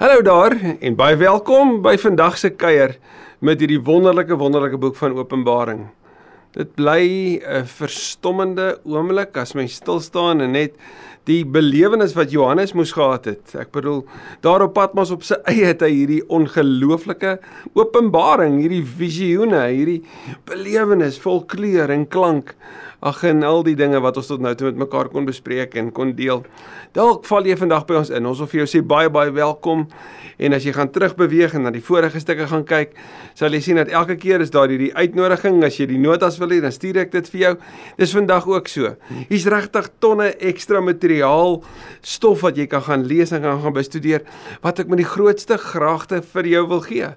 Hallo daar en baie welkom by vandag se kuier met hierdie wonderlike wonderlike boek van Openbaring. Dit bly 'n verstommende oomblik as mens stil staan en net die belewenis wat Johannes moes gehad het. Ek bedoel, daar op Patmos op sy eie het hy hierdie ongelooflike openbaring, hierdie visioene, hierdie belewenis vol kleur en klank ag en al die dinge wat ons tot nou toe met mekaar kon bespreek en kon deel. Dalk val jy vandag by ons in. Ons wil vir jou sê baie baie welkom. En as jy gaan terugbeweeg en na die vorige stukke gaan kyk, sal jy sien dat elke keer is daar hierdie uitnodiging as jy die notas wil hê, dan stuur ek dit vir jou. Dis vandag ook so. Hier's regtig tonne ekstra materiaal, stof wat jy kan gaan lees en gaan gaan bestudeer wat ek met die grootste graagte vir jou wil gee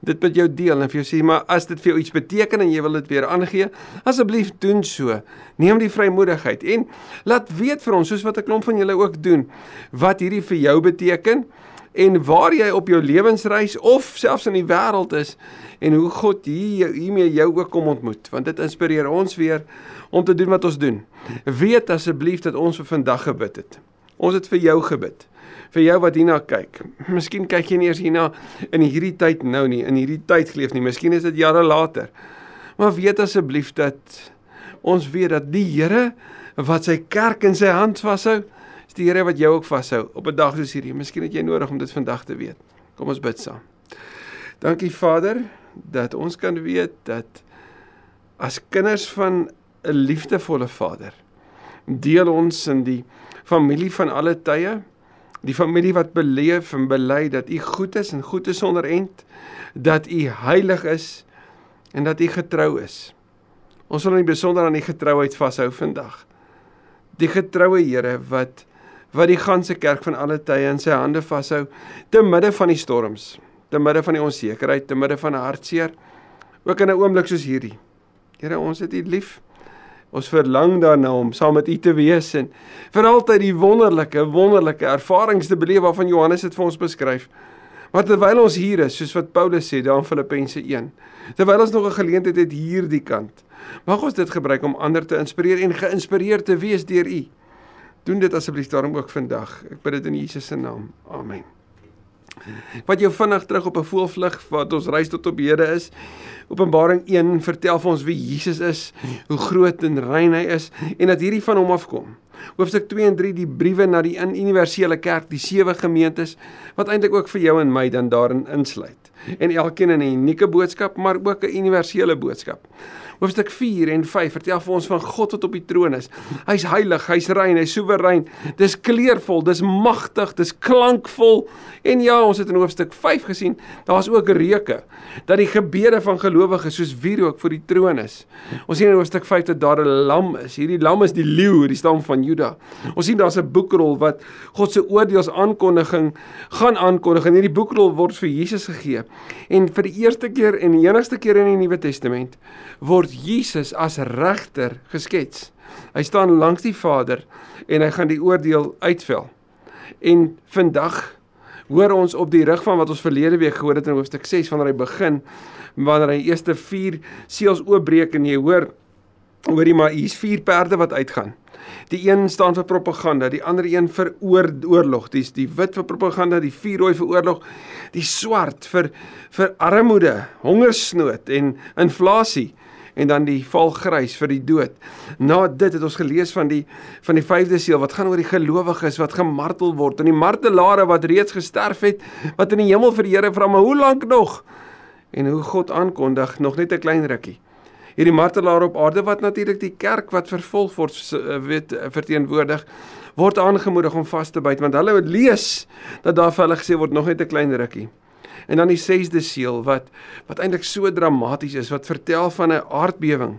dit met jou deel en vir jou sê maar as dit vir jou iets beteken en jy wil dit weer aangee, asseblief doen so. Neem die vrymoedigheid en laat weet vir ons soos wat 'n klomp van julle ook doen wat hierdie vir jou beteken en waar jy op jou lewensreis of selfs in die wêreld is en hoe God hier hiermee jou ook kom ontmoet want dit inspireer ons weer om te doen wat ons doen. Weet asseblief dat ons vir vandag gebid het. Ons het vir jou gebid vir jou wat hierna kyk. Miskien kyk jy nie eers hierna in hierdie tyd nou nie, in hierdie tyd geleef nie. Miskien is dit jare later. Maar weet asseblief dat ons weet dat die Here wat sy kerk in sy hand vashou, is die Here wat jou ook vashou op 'n dag soos hierdie. Miskien het jy nodig om dit vandag te weet. Kom ons bid saam. Dankie Vader dat ons kan weet dat as kinders van 'n liefdevolle Vader deel ons in die familie van alle tye Die familie wat beleef en bely dat U goed is en goed is sonder end, dat U heilig is en dat U getrou is. Ons wil in besonder aan U getrouheid vashou vandag. Die getroue Here wat wat die ganse kerk van alle tye in sy hande vashou te midde van die storms, te midde van die onsekerheid, te midde van hartseer, ook in 'n oomblik soos hierdie. Here, ons het U lief. Ons verlang daarna om saam met U te wees en vir altyd die wonderlike, wonderlike ervarings te beleef waarvan Johannes dit vir ons beskryf. Maar terwyl ons hier is, soos wat Paulus sê daar in Filippense 1, terwyl ons nog 'n geleentheid het hierdie kant, mag ons dit gebruik om ander te inspireer en geïnspireerd te wees deur U. Doen dit asseblief daarom ook vandag. Ek bid dit in Jesus se naam. Amen. Wat jou vinnig terug op 'n voelvlug wat ons reis tot op Here is. Openbaring 1 vertel vir ons wie Jesus is, hoe groot en rein hy is en dat hierdie van hom afkom. Hoofstuk 2 en 3 die briewe na die universele kerk, die sewe gemeentes wat eintlik ook vir jou en my dan daarin insluit. En elkeen 'n unieke boodskap, maar ook 'n universele boodskap. Hoofstuk 4 en 5 vertel vir ons van God wat op die troon is. Hy's heilig, hy's rein, hy's soewerein. Dis kleurvol, dis magtig, dis klankvol. En ja, ons het in hoofstuk 5 gesien, daar's ook reuke dat die gebede van gelowiges soos wierook voor die troon is. Ons sien in hoofstuk 5 dat daar 'n lam is. Hierdie lam is die leeu, die stam van Juda. Ons sien daar's 'n boekrol wat God se oordeelsaankondiging gaan aankondig en hierdie boekrol word vir Jesus gegee. En vir die eerste keer en die enigste keer in die Nuwe Testament word Jesus as regter geskets. Hy staan langs die Vader en hy gaan die oordeel uitvel. En vandag hoor ons op die rig van wat ons verlede week gehoor het in hoofstuk 6 wanneer hy begin wanneer hy eerste 4 seels oopbreek en jy hoor hoorie maar hier's vier perde wat uitgaan. Die een staan vir propaganda, die ander een vir oor, oorlog. Dis die wit vir propaganda, die vier rooi vir oorlog, die swart vir vir armoede, hongersnood en inflasie en dan die val grys vir die dood. Na dit het ons gelees van die van die vyfde seël wat gaan oor die gelowiges wat gemartel word en die martelare wat reeds gesterf het wat in die hemel vir die Here vra maar hoe lank nog? En hoe God aankondig nog net 'n klein rukkie. Hierdie martelaar op aarde wat natuurlik die kerk wat vervolg word eh, weet eh, verteenwoordig word aangemoedig om vas te byt want hulle het lees dat daar vir hulle gesê word nog net 'n klein rukkie. En dan die 6de seël wat wat eintlik so dramaties is, wat vertel van 'n aardbewing.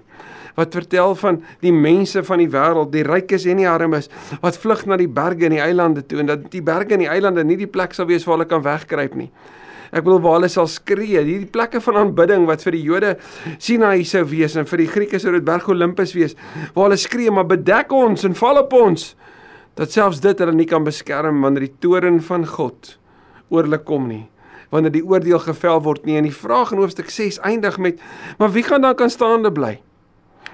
Wat vertel van die mense van die wêreld, die rykes en die armes, wat vlug na die berge en die eilande toe en dat die berge en die eilande nie die plek sal wees waar hulle kan wegkruip nie. Ek bedoel waar hulle sal skree, hierdie plekke van aanbidding wat vir die Jode Sinaï sou wees en vir die Grieke sou dit Berg Olympus wees, waar hulle skree maar bedek ons en val op ons. Dat selfs dit hulle nie kan beskerm wanneer die toren van God oor hulle kom nie wanneer die oordeel gevel word nie. En die vraag in hoofstuk 6 eindig met: "Maar wie gaan dan kan staande bly?"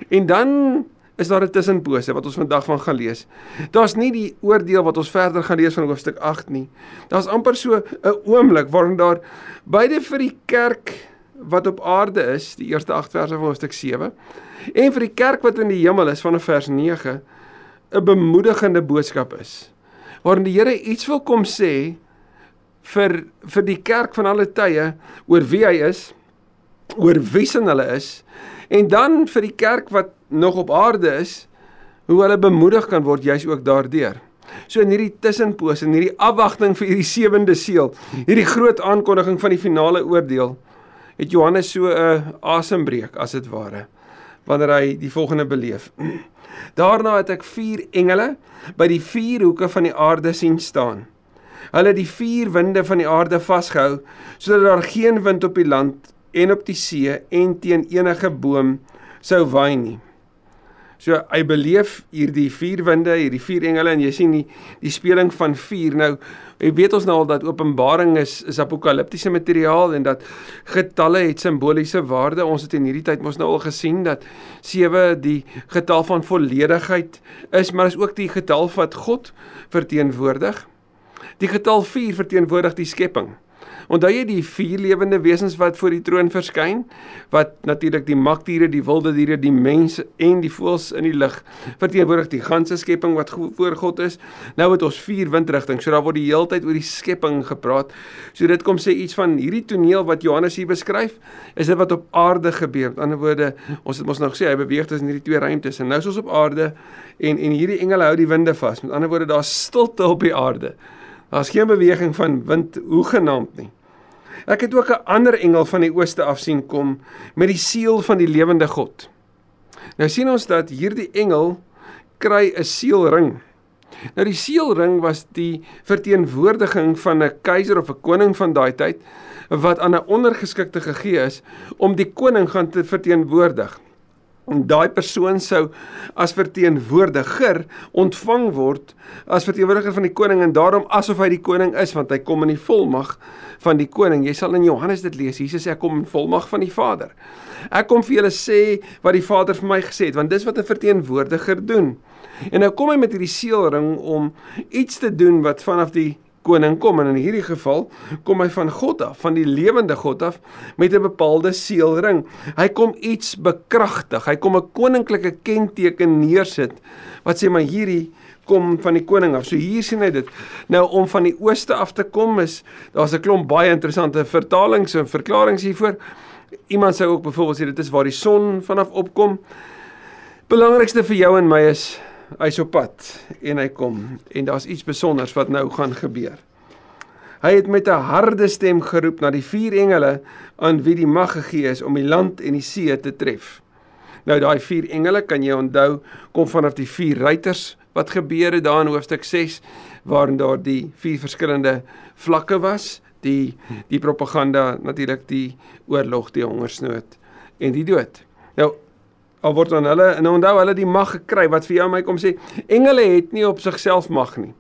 En dan is daar 'n tussenpose wat ons vandag van gaan lees. Daar's nie die oordeel wat ons verder gaan lees van hoofstuk 8 nie. Daar's amper so 'n oomblik waarin daar beide vir die kerk wat op aarde is, die eerste 8 verse van hoofstuk 7, en vir die kerk wat in die hemel is van vers 9, 'n bemoedigende boodskap is. Waarin die Here iets wil kom sê vir vir die kerk van alle tye oor wie hy is, oor wie sin hulle is en dan vir die kerk wat nog op aarde is, hoe hulle bemoedig kan word juis ook daardeur. So in hierdie tussenpoos en hierdie afwagting vir hierdie sewende seël, hierdie groot aankondiging van die finale oordeel, het Johannes so 'n asembreek as dit ware wanneer hy die volgende beleef. Daarna het ek vier engele by die vier hoeke van die aarde sien staan. Hulle het die vier winde van die aarde vasgehou sodat daar geen wind op die land en op die see en teen enige boom sou waai nie. So hy beleef hierdie vier winde, hierdie vier engele en jy sien die die speling van vier. Nou, jy weet ons nou al dat Openbaring is is apokaliptiese materiaal en dat getalle het simboliese waarde. Ons het in hierdie tyd mos nou al gesien dat 7 die getal van volledigheid is, maar is ook die getal wat God verteenwoordig. Die getal 4 verteenwoordig die skepping. Onthou jy die vier lewende wesens wat voor die troon verskyn? Wat natuurlik die magdiere, die wilde diere, die mense en die voëls in die lug verteenwoordig die ganse skepping wat voor God is. Nou het ons vier windrigtinge. So daar word die heeltyd oor die skepping gepraat. So dit kom sê iets van hierdie toneel wat Johannes hier beskryf, is dit wat op aarde gebeur. Met ander woorde, ons het mos nog gesê hy beweeg tussen hierdie twee ruimtes en nou is ons op aarde en en hierdie engele hou die winde vas. Met ander woorde, daar's stilte op die aarde. Daar's geen beweging van wind hoegenaamd nie. Ek het ook 'n ander engel van die ooste af sien kom met die seël van die lewende God. Nou sien ons dat hierdie engel kry 'n seelring. Nou die seelring was die verteenwoordiging van 'n keiser of 'n koning van daai tyd wat aan 'n ondergeskikte gegee is om die koning gaan te verteenwoordig en daai persoon sou as verteenwoordiger ontvang word as verteenwoordiger van die koning en daarom asof hy die koning is want hy kom in die volmag van die koning. Jy sal in Johannes dit lees. Jesus sê ek kom in volmag van die Vader. Ek kom vir julle sê wat die Vader vir my gesê het want dis wat 'n verteenwoordiger doen. En nou kom hy met hierdie seelring om iets te doen wat vanaf die koning kom en in hierdie geval kom hy van God af, van die lewende God af met 'n bepaalde seelring. Hy kom iets bekragtig. Hy kom 'n koninklike kenteken neersit wat sê maar hierdie kom van die koning af. So hier sien hy dit. Nou om van die ooste af te kom is daar's 'n klomp baie interessante vertalings en verklaringe hiervoor. Iemand sou ook byvoorbeeld sê dit is waar die son vanaf opkom. Belangrikste vir jou en my is hy's op pad en hy kom en daar's iets spesiaals wat nou gaan gebeur. Hy het met 'n harde stem geroep na die vier engele aan wie die mag gegee is om die land en die see te tref. Nou daai vier engele kan jy onthou kom vanaf die vier ruiters wat gebeur het daar in hoofstuk 6 waarin daar die vier verskillende vlakke was, die die propaganda natuurlik die oorlog, die hongersnood en die dood. Nou al word aan hulle en onthou hulle die mag gekry wat vir jou en my kom sê engele het nie op sigself mag nie.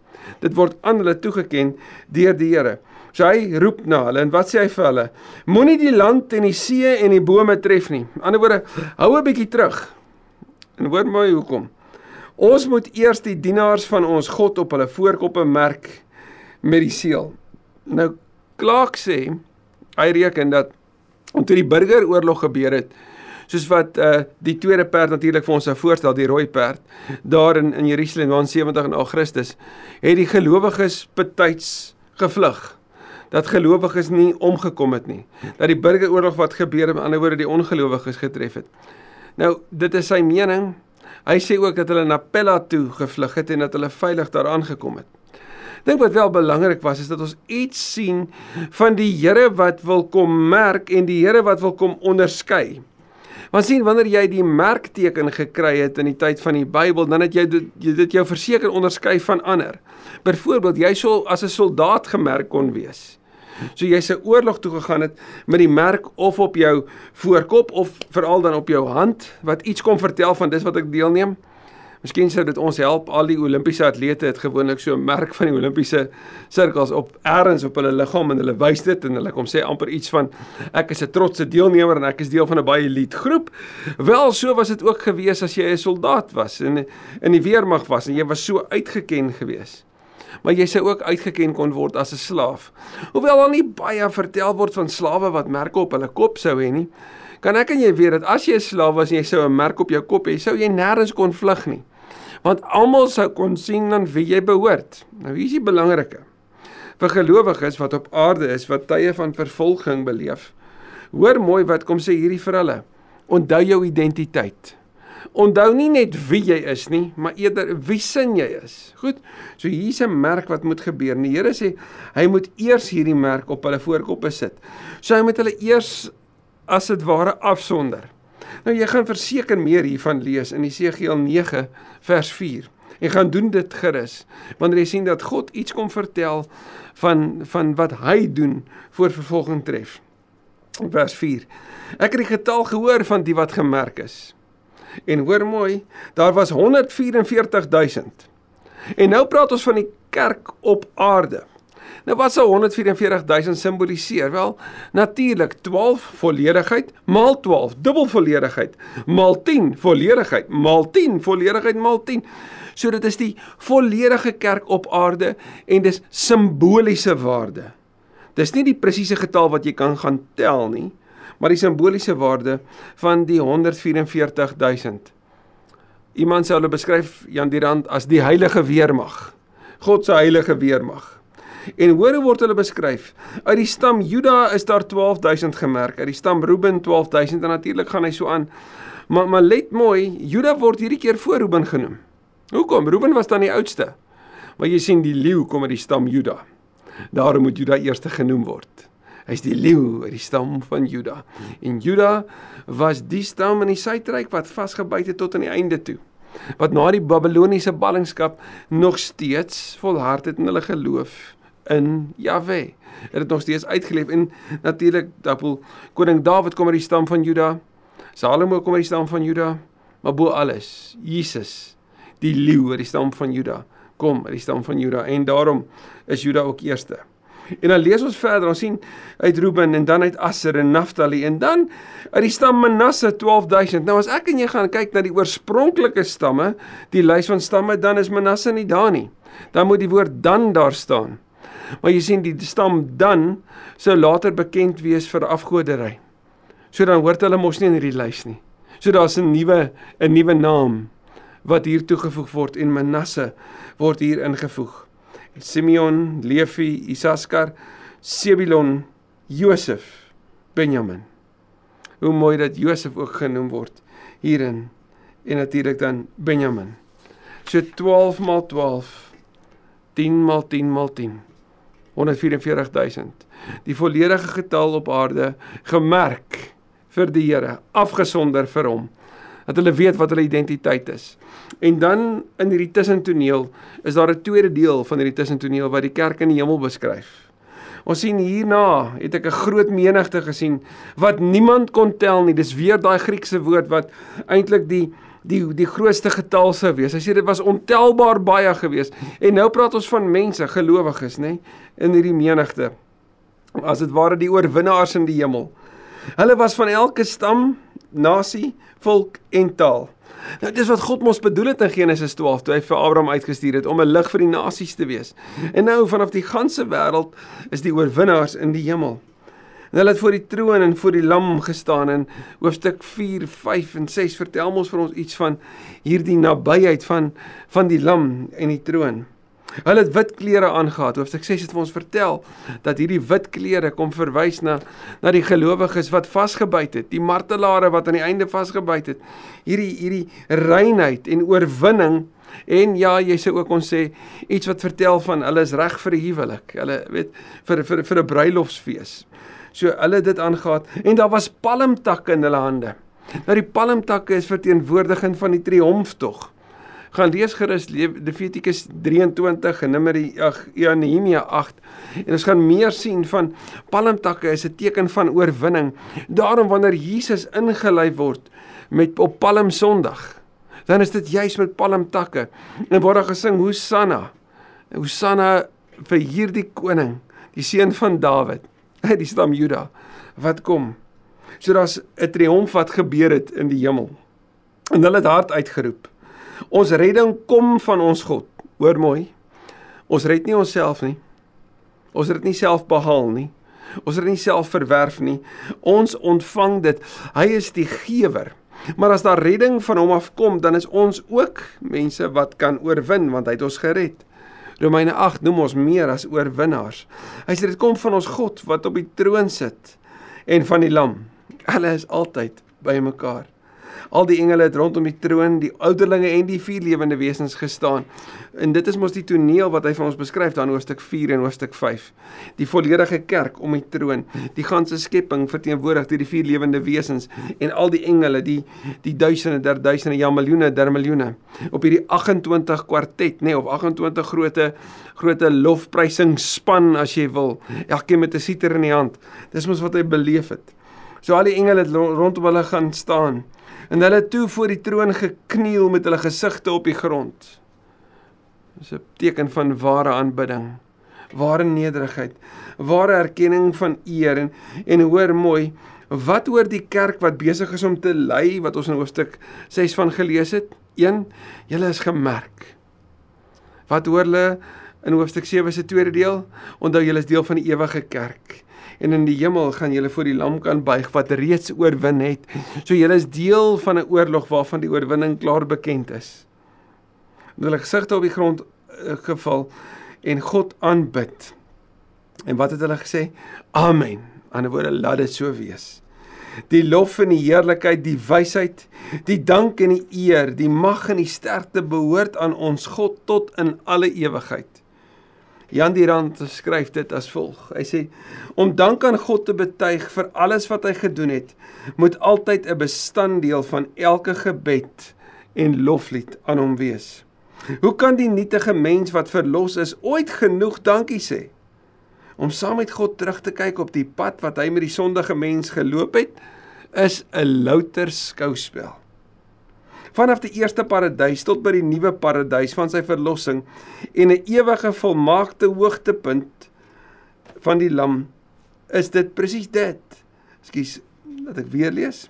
Dit word aan hulle toegeken deur die Here. So hy roep na hulle en wat sê hy vir hulle? Moenie die land en die see en die bome tref nie. Aan die ander woorde hou 'n bietjie terug. En hoor my hoekom. Ons moet eers die dienaars van ons God op hulle voorkoppe merk met die seël. Nou Clark sê hy reken dat toe die burgeroorlog gebeur het soos wat uh die tweede perd natuurlik vir ons sou voorstel die rooi perd daar in in Jerusalem in 70 na Christus het die gelowiges betyds gevlug dat gelowiges nie omgekom het nie dat die burgeroorlog wat gebeur het met ander woorde die ongelowiges getref het. Nou dit is sy mening. Hy sê ook dat hulle na Pella toe gevlug het en dat hulle veilig daar aangekom het. Dink wat wel belangrik was is dat ons iets sien van die Here wat wil kom merk en die Here wat wil kom onderskei. Want sien wanneer jy die merkteken gekry het in die tyd van die Bybel, dan het jy dit, dit jou verseker onderskei van ander. Byvoorbeeld, jy sou as 'n soldaat gemerk kon wees. So jy se oorlog toe gegaan het met die merk of op jou voorkop of veral dan op jou hand wat iets kom vertel van dis wat ek deelneem. Miskien sou dit ons help al die Olimpiese atlete het gewoonlik so 'n merk van die Olimpiese sirkels op eers op hulle liggaam en hulle wys dit en hulle kom sê amper iets van ek is 'n trotse deelnemer en ek is deel van 'n baie elite groep. Wel so was dit ook gewees as jy 'n soldaat was en in die weermag was en jy was so uitgeken gewees. Maar jy sou ook uitgeken kon word as 'n slaaf. Hoewel al nie baie vertel word van slawe wat merke op hulle kop sou hê nie, kan ek en jy weet dat as jy 'n slaaf was en jy sou 'n merk op jou kop hê, sou jy nêrens kon vlug nie want almal sou kon sien aan wie jy behoort. Nou hier is die belangrike. Vir gelowiges wat op aarde is wat tye van vervolging beleef. Hoor mooi wat kom sê hierdie vir hulle. Onthou jou identiteit. Onthou nie net wie jy is nie, maar eerder wie sin jy is. Goed. So hier's 'n merk wat moet gebeur. Die Here sê hy moet eers hierdie merk op hulle voorkoppe sit. So hy moet hulle eers as dit ware afsonder. Nou jy gaan verseker meer hiervan lees in Esegiel 9 vers 4. En gaan doen dit gerus wanneer jy sien dat God iets kom vertel van van wat hy doen voor vervolging tref. Vers 4. Ek het die getal gehoor van die wat gemerk is. En hoor mooi, daar was 144000. En nou praat ons van die kerk op aarde. Nou wat sou 144000 simboliseer? Wel, natuurlik 12 volledigheid maal 12, dubbel volledigheid maal 10 volledigheid maal 10 volledigheid maal 10. So dit is die volledige kerk op aarde en dis simboliese waarde. Dis nie die presiese getal wat jy kan gaan tel nie, maar die simboliese waarde van die 144000. Iemand sou hulle beskryf Jan Dirand as die heilige weermag. God se heilige weermag. En hoor hoe word hulle beskryf? Uit die stam Juda is daar 12000 gemerk, uit die stam Reuben 12000 en natuurlik gaan hy so aan. Maar maar let mooi, Juda word hierdie keer voor Reuben genoem. Hoekom? Reuben was dan die oudste. Maar jy sien die leeu kom uit die stam Juda. Daarom moet Juda eers genoem word. Hy's die leeu uit die stam van Juda. En Juda was die stam in die suidryk wat vasgebyt het tot aan die einde toe wat na die Babiloniese ballingskap nog steeds volhard het in hulle geloof in Jahwe. Het dit nog steeds uitgeleef en natuurlik Dapel koning Dawid kom uit die stam van Juda. Salomo kom uit die stam van Juda, maar bo alles Jesus, die leeu uit die stam van Juda, kom uit die stam van Juda en daarom is Juda ook eerste. En dan lees ons verder, ons sien uit Reuben en dan uit Asser en Naphtali en dan uit die stam Manasse 12000. Nou as ek en jy gaan kyk na die oorspronklike stamme, die lys van stamme, dan is Manasse nie daar nie. Dan moet die woord dan daar staan. Maar jy sien die stam dan sou later bekend wees vir afgoderry. So dan hoort hulle mos nie in hierdie lys nie. So daar's 'n nuwe 'n nuwe naam wat hier toegevoeg word en Manasse word hier ingevoeg. Simeon, Levi, Isaskar, Sebulon, Josef, Benjamin. Hoe mooi dat Josef ook genoem word hierin en natuurlik dan Benjamin. So 12 maal 12 10 maal 10 maal 10 144000. Die volledige getal op aarde gemerk vir die Here, afgesonder vir hom. Dat hulle weet wat hulle identiteit is. En dan in hierdie tussentoneel is daar 'n tweede deel van hierdie tussentoneel wat die kerk in die hemel beskryf. Ons sien hierna het ek 'n groot menigte gesien wat niemand kon tel nie. Dis weer daai Griekse woord wat eintlik die die die grootste getal sou wees. Hy sê dit was ontelbaar baie gewees. En nou praat ons van mense, gelowiges, nê, in hierdie menigte. As dit ware die oorwinnaars in die hemel. Hulle was van elke stam, nasie, volk en taal. Nou dis wat God mos bedoel het in Genesis 12 toe hy vir Abraham uitgestuur het om 'n lig vir die nasies te wees. En nou vanaf die ganse wêreld is die oorwinnaars in die hemel. En hulle het voor die troon en voor die lam gestaan in hoofstuk 4, 5 en 6 vertel ons vir ons iets van hierdie nabyheid van van die lam en die troon. Hulle het wit klere aangetree. Hoofstuk 6 het vir ons vertel dat hierdie wit klere kom verwys na na die gelowiges wat vasgebyt het, die martelare wat aan die einde vasgebyt het. Hierdie hierdie reinheid en oorwinning En ja, jy sê ook ons sê iets wat vertel van hulle is reg vir 'n huwelik. Hulle weet vir vir vir 'n bruilofsfees. So hulle dit aangegaan en daar was palmtakke in hulle hande. Nou die palmtakke is verteenwoordiging van die triomftog. Gaan lees gerus Levitikus 23 en Numeri ag ja Nehemia 8 en ons gaan meer sien van palmtakke is 'n teken van oorwinning. Daarom wanneer Jesus ingelei word met op Palm Sondag dan is dit juis met palmtakke. En word daar gesing Hosanna. Hosanna vir hierdie koning, die seun van Dawid, uit die stam Juda wat kom. So daar's 'n triomf wat gebeur het in die hemel. En hulle het hard uitgeroep. Ons redding kom van ons God. Hoor mooi. Ons red nie onsself nie. Ons het dit nie self behaal nie. Ons het dit nie self verwerf nie. Ons ontvang dit. Hy is die gewer. Maar as daar redding van hom afkom, dan is ons ook mense wat kan oorwin want hy het ons gered. Romeine 8 noem ons meer as oorwinnaars. Hy sê dit kom van ons God wat op die troon sit en van die lam. Hulle is altyd by mekaar. Al die engele het rondom die troon, die ouderlinge en die vier lewende wesens gestaan. En dit is mos die toneel wat hy vir ons beskryf dan hoofstuk 4 en hoofstuk 5. Die volledige kerk om die troon, die ganse skepping verteenwoordig deur die vier lewende wesens en al die engele, die die duisende der duisende, ja miljoene der miljoene op hierdie 28 kwartet, nê, nee, of 28 groote groote lofprysingsspan as jy wil. Elkeen met 'n siter in die hand. Dis mos wat hy beleef het. So al die engele het rondom hulle gaan staan en hulle toe voor die troon gekniel met hulle gesigte op die grond. Dis 'n teken van ware aanbidding, ware nederigheid, ware erkenning van eer en en hoor mooi, wat oor die kerk wat besig is om te lei wat ons in hoofstuk 6 van gelees het? 1. Julle is gemerk. Wat hoor hulle in hoofstuk 7 se tweede deel? Onthou julle is deel van die ewige kerk en in die hemel gaan julle voor die lam kan buig wat reeds oorwin het. So julle is deel van 'n oorlog waarvan die oorwinning klaar bekend is. Hulle gesigte op die grond uh, geval en God aanbid. En wat het hulle gesê? Amen. Aan die woorde laat dit so wees. Die lof en die heerlikheid, die wysheid, die dank en die eer, die mag en die sterkte behoort aan ons God tot in alle ewigheid. Jan Dirand skryf dit as volg. Hy sê om dank aan God te betuig vir alles wat hy gedoen het, moet altyd 'n bestanddeel van elke gebed en loflied aan hom wees. Hoe kan die nietige mens wat verlos is ooit genoeg dankie sê? Om saam met God terug te kyk op die pad wat hy met die sondige mens geloop het, is 'n louter skouspel vanaf die eerste paradys tot by die nuwe paradys van sy verlossing en 'n ewige volmaakte hoogtepunt van die lam is dit presies dit. Ekskuus, laat ek weer lees.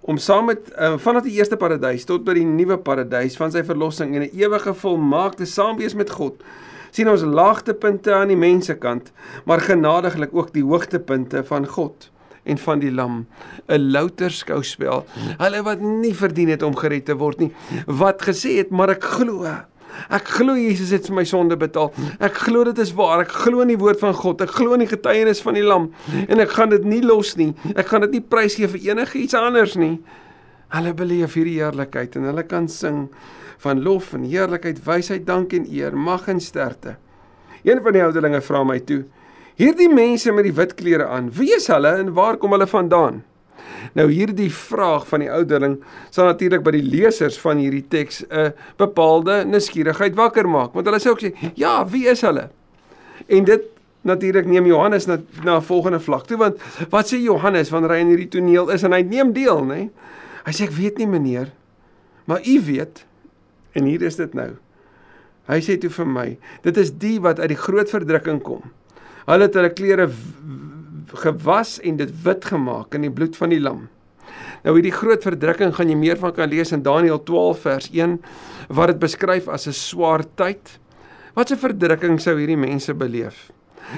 Om saam met uh, vanaf die eerste paradys tot by die nuwe paradys van sy verlossing en 'n ewige volmaakte saamwees met God sien ons laagtepunte aan die mensekant, maar genadiglik ook die hoogtepunte van God en van die lam 'n louter skouspel hulle wat nie verdien het om gered te word nie wat gesê het maar ek glo Ek glo Jesus het vir my sonde betaal. Ek glo dit is waar. Ek glo in die woord van God. Ek glo in die getuienis van die lam en ek gaan dit nie los nie. Ek gaan dit nie prysgee vir enigiets anders nie. Hulle beleef hierdie heerlikheid en hulle kan sing van lof en heerlikheid, wysheid, dank en eer, mag en sterkte. Een van die ouderlinge vra my toe: Hierdie mense met die wit klere aan, wie is hulle en waar kom hulle vandaan? Nou hierdie vraag van die ouderling sal natuurlik by die lesers van hierdie teks 'n bepaalde nuuskierigheid wakker maak, want hulle sê ook sê, "Ja, wie is hulle?" En dit natuurlik neem Johannes na na 'n volgende vlak toe, want wat sê Johannes wanneer hy in hierdie toneel is en hy neem deel, nê? Hy sê, "Ek weet nie, meneer, maar u weet." En hier is dit nou. Hy sê toe vir my, "Dit is die wat uit die groot verdrukking kom." Hulle het hulle klere gewas en dit wit gemaak in die bloed van die lam. Nou hierdie groot verdrukking gaan jy meer van kan lees in Daniël 12 vers 1 wat dit beskryf as 'n swaar tyd. Wat 'n verdrukking sou hierdie mense beleef?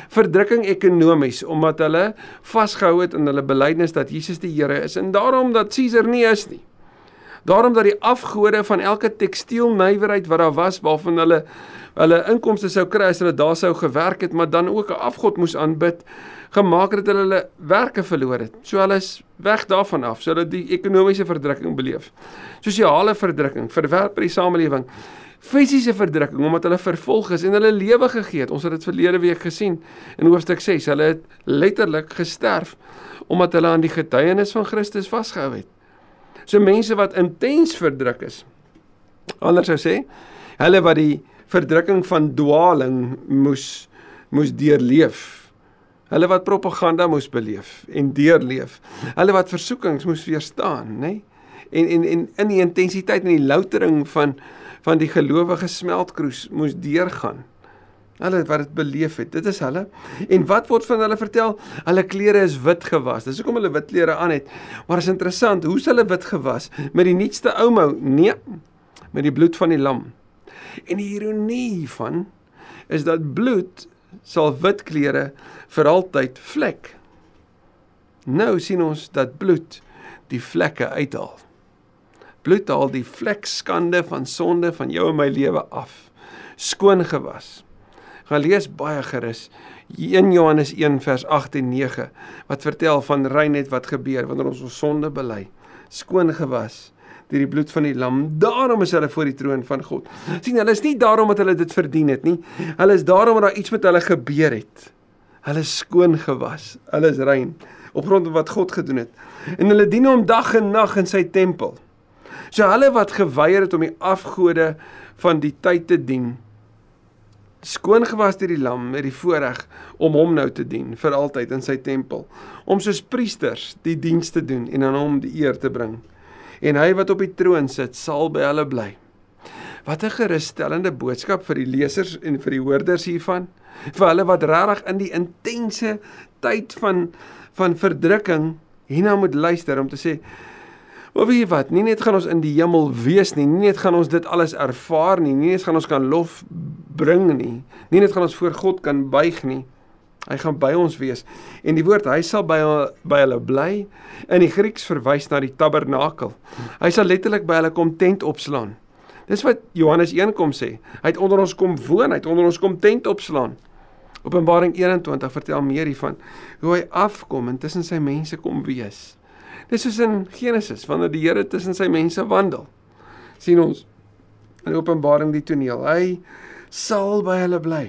Verdrukking ekonomies omdat hulle vasgehou het in hulle belydenis dat Jesus die Here is en daarom dat Caesar nie is nie. Daarom dat die afgode van elke tekstielnywerheid wat daar was waarvan hulle hulle inkomste sou kry as hulle daar sou gewerk het, maar dan ook 'n afgod moes aanbid, gemaak het hulle hulle werke verloor het. So hulle is weg daarvan af, so dat die ekonomiese verdrukking beleef. Sosiale verdrukking, verwerp by die samelewing. Fisiese verdrukking omdat hulle vervolg is en hulle lewe gegee het. Ons het dit verlede week gesien in hoofstuk 6. Hulle het letterlik gesterf omdat hulle aan die getuienis van Christus vasgehou het. So mense wat intens verdruk is. Anders sou sê, hulle wat die verdrukking van dwaaling moes moes deurleef. Hulle wat propaganda moes beleef en deurleef. Hulle wat versoekings moes weerstaan, nê? Nee? en en en in die intensiteit en die loutering van van die gelowige smeltkroes moes deurgaan. Hulle wat dit beleef het. Dit is hulle. En wat word van hulle vertel? Hulle klere is wit gewas. Dis hoekom hulle wit klere aan het. Maar is interessant, hoe is hulle wit gewas? Met die nuutste oumou? Nee, met die bloed van die lam. En die ironie hiervan is dat bloed sal wit klere vir altyd vlek. Nou sien ons dat bloed die vlekke uithaal. Bloed haal die vlekskande van sonde van jou en my lewe af. Skoon gewas. Gaan lees baie gerus 1 Johannes 1 vers 8 en 9 wat vertel van reinheid wat gebeur wanneer ons ons sonde bely. Skoon gewas deur die bloed van die lam. Daarom is hulle voor die troon van God. sien, hulle is nie daarom dat hulle dit verdien het nie. Hulle is daarom dat daar iets met hulle gebeur het. Hulle is skoon gewas. Hulle is rein op grond van wat God gedoen het. En hulle dien hom dag en nag in sy tempel. So hulle wat geweier het om die afgode van die tyd te dien, skoon gewas deur die lam met die voorreg om hom nou te dien vir altyd in sy tempel, om soos priesters die diens te doen en aan hom die eer te bring en hy wat op die troon sit sal by hulle bly. Wat 'n gerusstellende boodskap vir die lesers en vir die hoorders hiervan, vir hulle wat regtig in die intense tyd van van verdrukking hierna moet luister om te sê Maar weet jy wat, nie net gaan ons in die hemel wees nie, nie net gaan ons dit alles ervaar nie, nie net gaan ons kan lof bring nie, nie net gaan ons voor God kan buig nie, Hy gaan by ons wees. En die woord hy sal by by hulle bly in die Grieks verwys na die tabernakel. Hy sal letterlik by hulle kom tent opslaan. Dis wat Johannes 1 kom sê. Hy het onder ons kom woon, hy het onder ons kom tent opslaan. Openbaring 21 vertel meer hiervan hoe hy afkom en tussen sy mense kom wees. Dis soos in Genesis wanneer die Here tussen sy mense wandel. sien ons in Openbaring die toneel. Hy sal by hulle bly.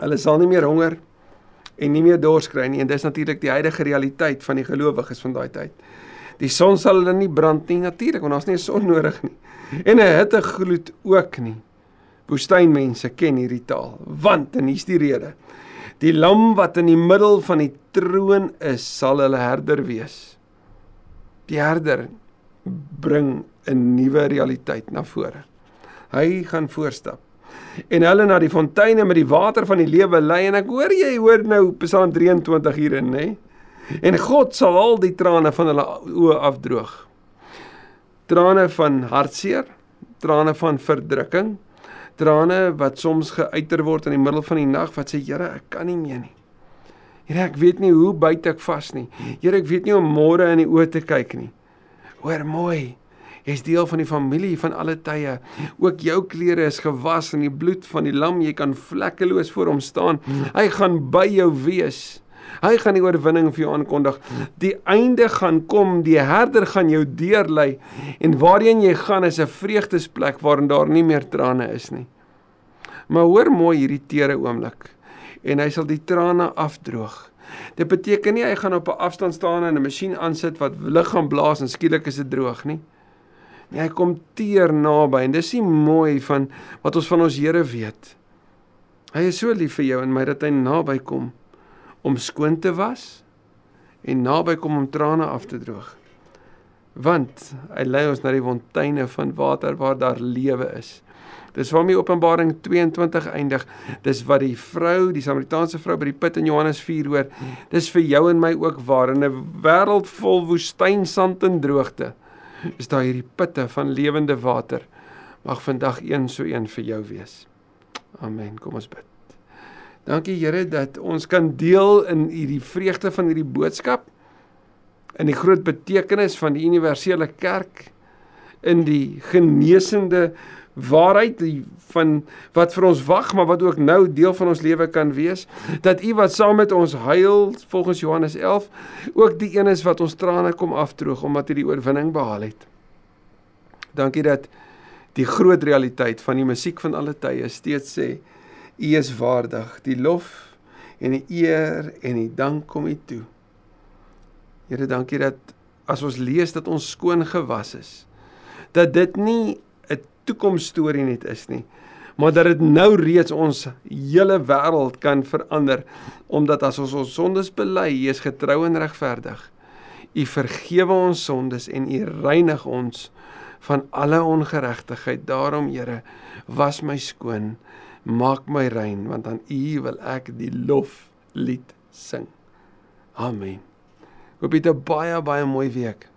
Hulle sal nie meer honger en nie meer dors kry nie en dis natuurlik die huidige realiteit van die gelowiges van daai tyd. Die son sal hulle nie brand nie natuurlik want daar's nie 'n son nodig nie. En 'n hittegloed ook nie. Woestynmense ken hierdie taal. Want en hier's die rede. Die lam wat in die middel van die troon is, sal hulle herder wees. Die herder bring 'n nuwe realiteit na vore. Hy gaan voorstap. En hulle na die fonteine met die water van die lewe lei en ek hoor jy hoor nou Psalm 23 hierin nê en God sal al die trane van hulle oë afdroog. Trane van hartseer trane van verdrukking trane wat soms geuiter word in die middel van die nag wat sê Here ek kan nie meer nie Here ek weet nie hoe byt ek vas nie Here ek weet nie om môre in die oë te kyk nie hoor mooi Jy's deel van die familie van alle tye. Ook jou klere is gewas in die bloed van die lam. Jy kan vlekkeloos voor hom staan. Hy gaan by jou wees. Hy gaan die oorwinning vir jou aankondig. Die einde gaan kom. Die herder gaan jou deurlei en waarheen jy gaan is 'n vreugdesplek waarin daar nie meer trane is nie. Maar hoor mooi hierdie tere oomblik. En hy sal die trane afdroog. Dit beteken nie hy gaan op 'n afstand staan en 'n masjien aansit wat lig gaan blaas en skielik is dit droog nie. Nee, hy kom teer naby en dis nie mooi van wat ons van ons Here weet. Hy is so lief vir jou en my dat hy naby kom om skoon te was en naby kom om trane af te droog. Want hy lei ons na die fonteine van water waar daar lewe is. Dis waarmee Openbaring 22 eindig. Dis wat die vrou, die Samaritaanse vrou by die put in Johannes 4 hoor. Dis vir jou en my ook waar in 'n wêreld vol woestynsand en droogte is daar hierdie putte van lewende water. Mag vandag een so een vir jou wees. Amen. Kom ons bid. Dankie Here dat ons kan deel in hierdie vreugde van hierdie boodskap in die groot betekenis van die universele kerk in die genesende waarheid van wat vir ons wag maar wat ook nou deel van ons lewe kan wees dat u wat saam met ons huil volgens Johannes 11 ook die een is wat ons trane kom afdroog omdat hy die oorwinning behaal het. Dankie dat die groot realiteit van die musiek van alle tye steeds sê u is waardig die lof en die eer en die dank kom u toe. Here dankie dat as ons lees dat ons skoon gewas is dat dit nie toekomsstorie net is nie, maar dat dit nou reeds ons hele wêreld kan verander omdat as ons ons sondes bely, hy is getrou en regverdig. U vergewe ons sondes en U reinig ons van alle ongeregtigheid. Daarom, Here, was my skoon, maak my rein, want aan U wil ek die loflied sing. Amen. Hoop jy 'n baie baie mooi week.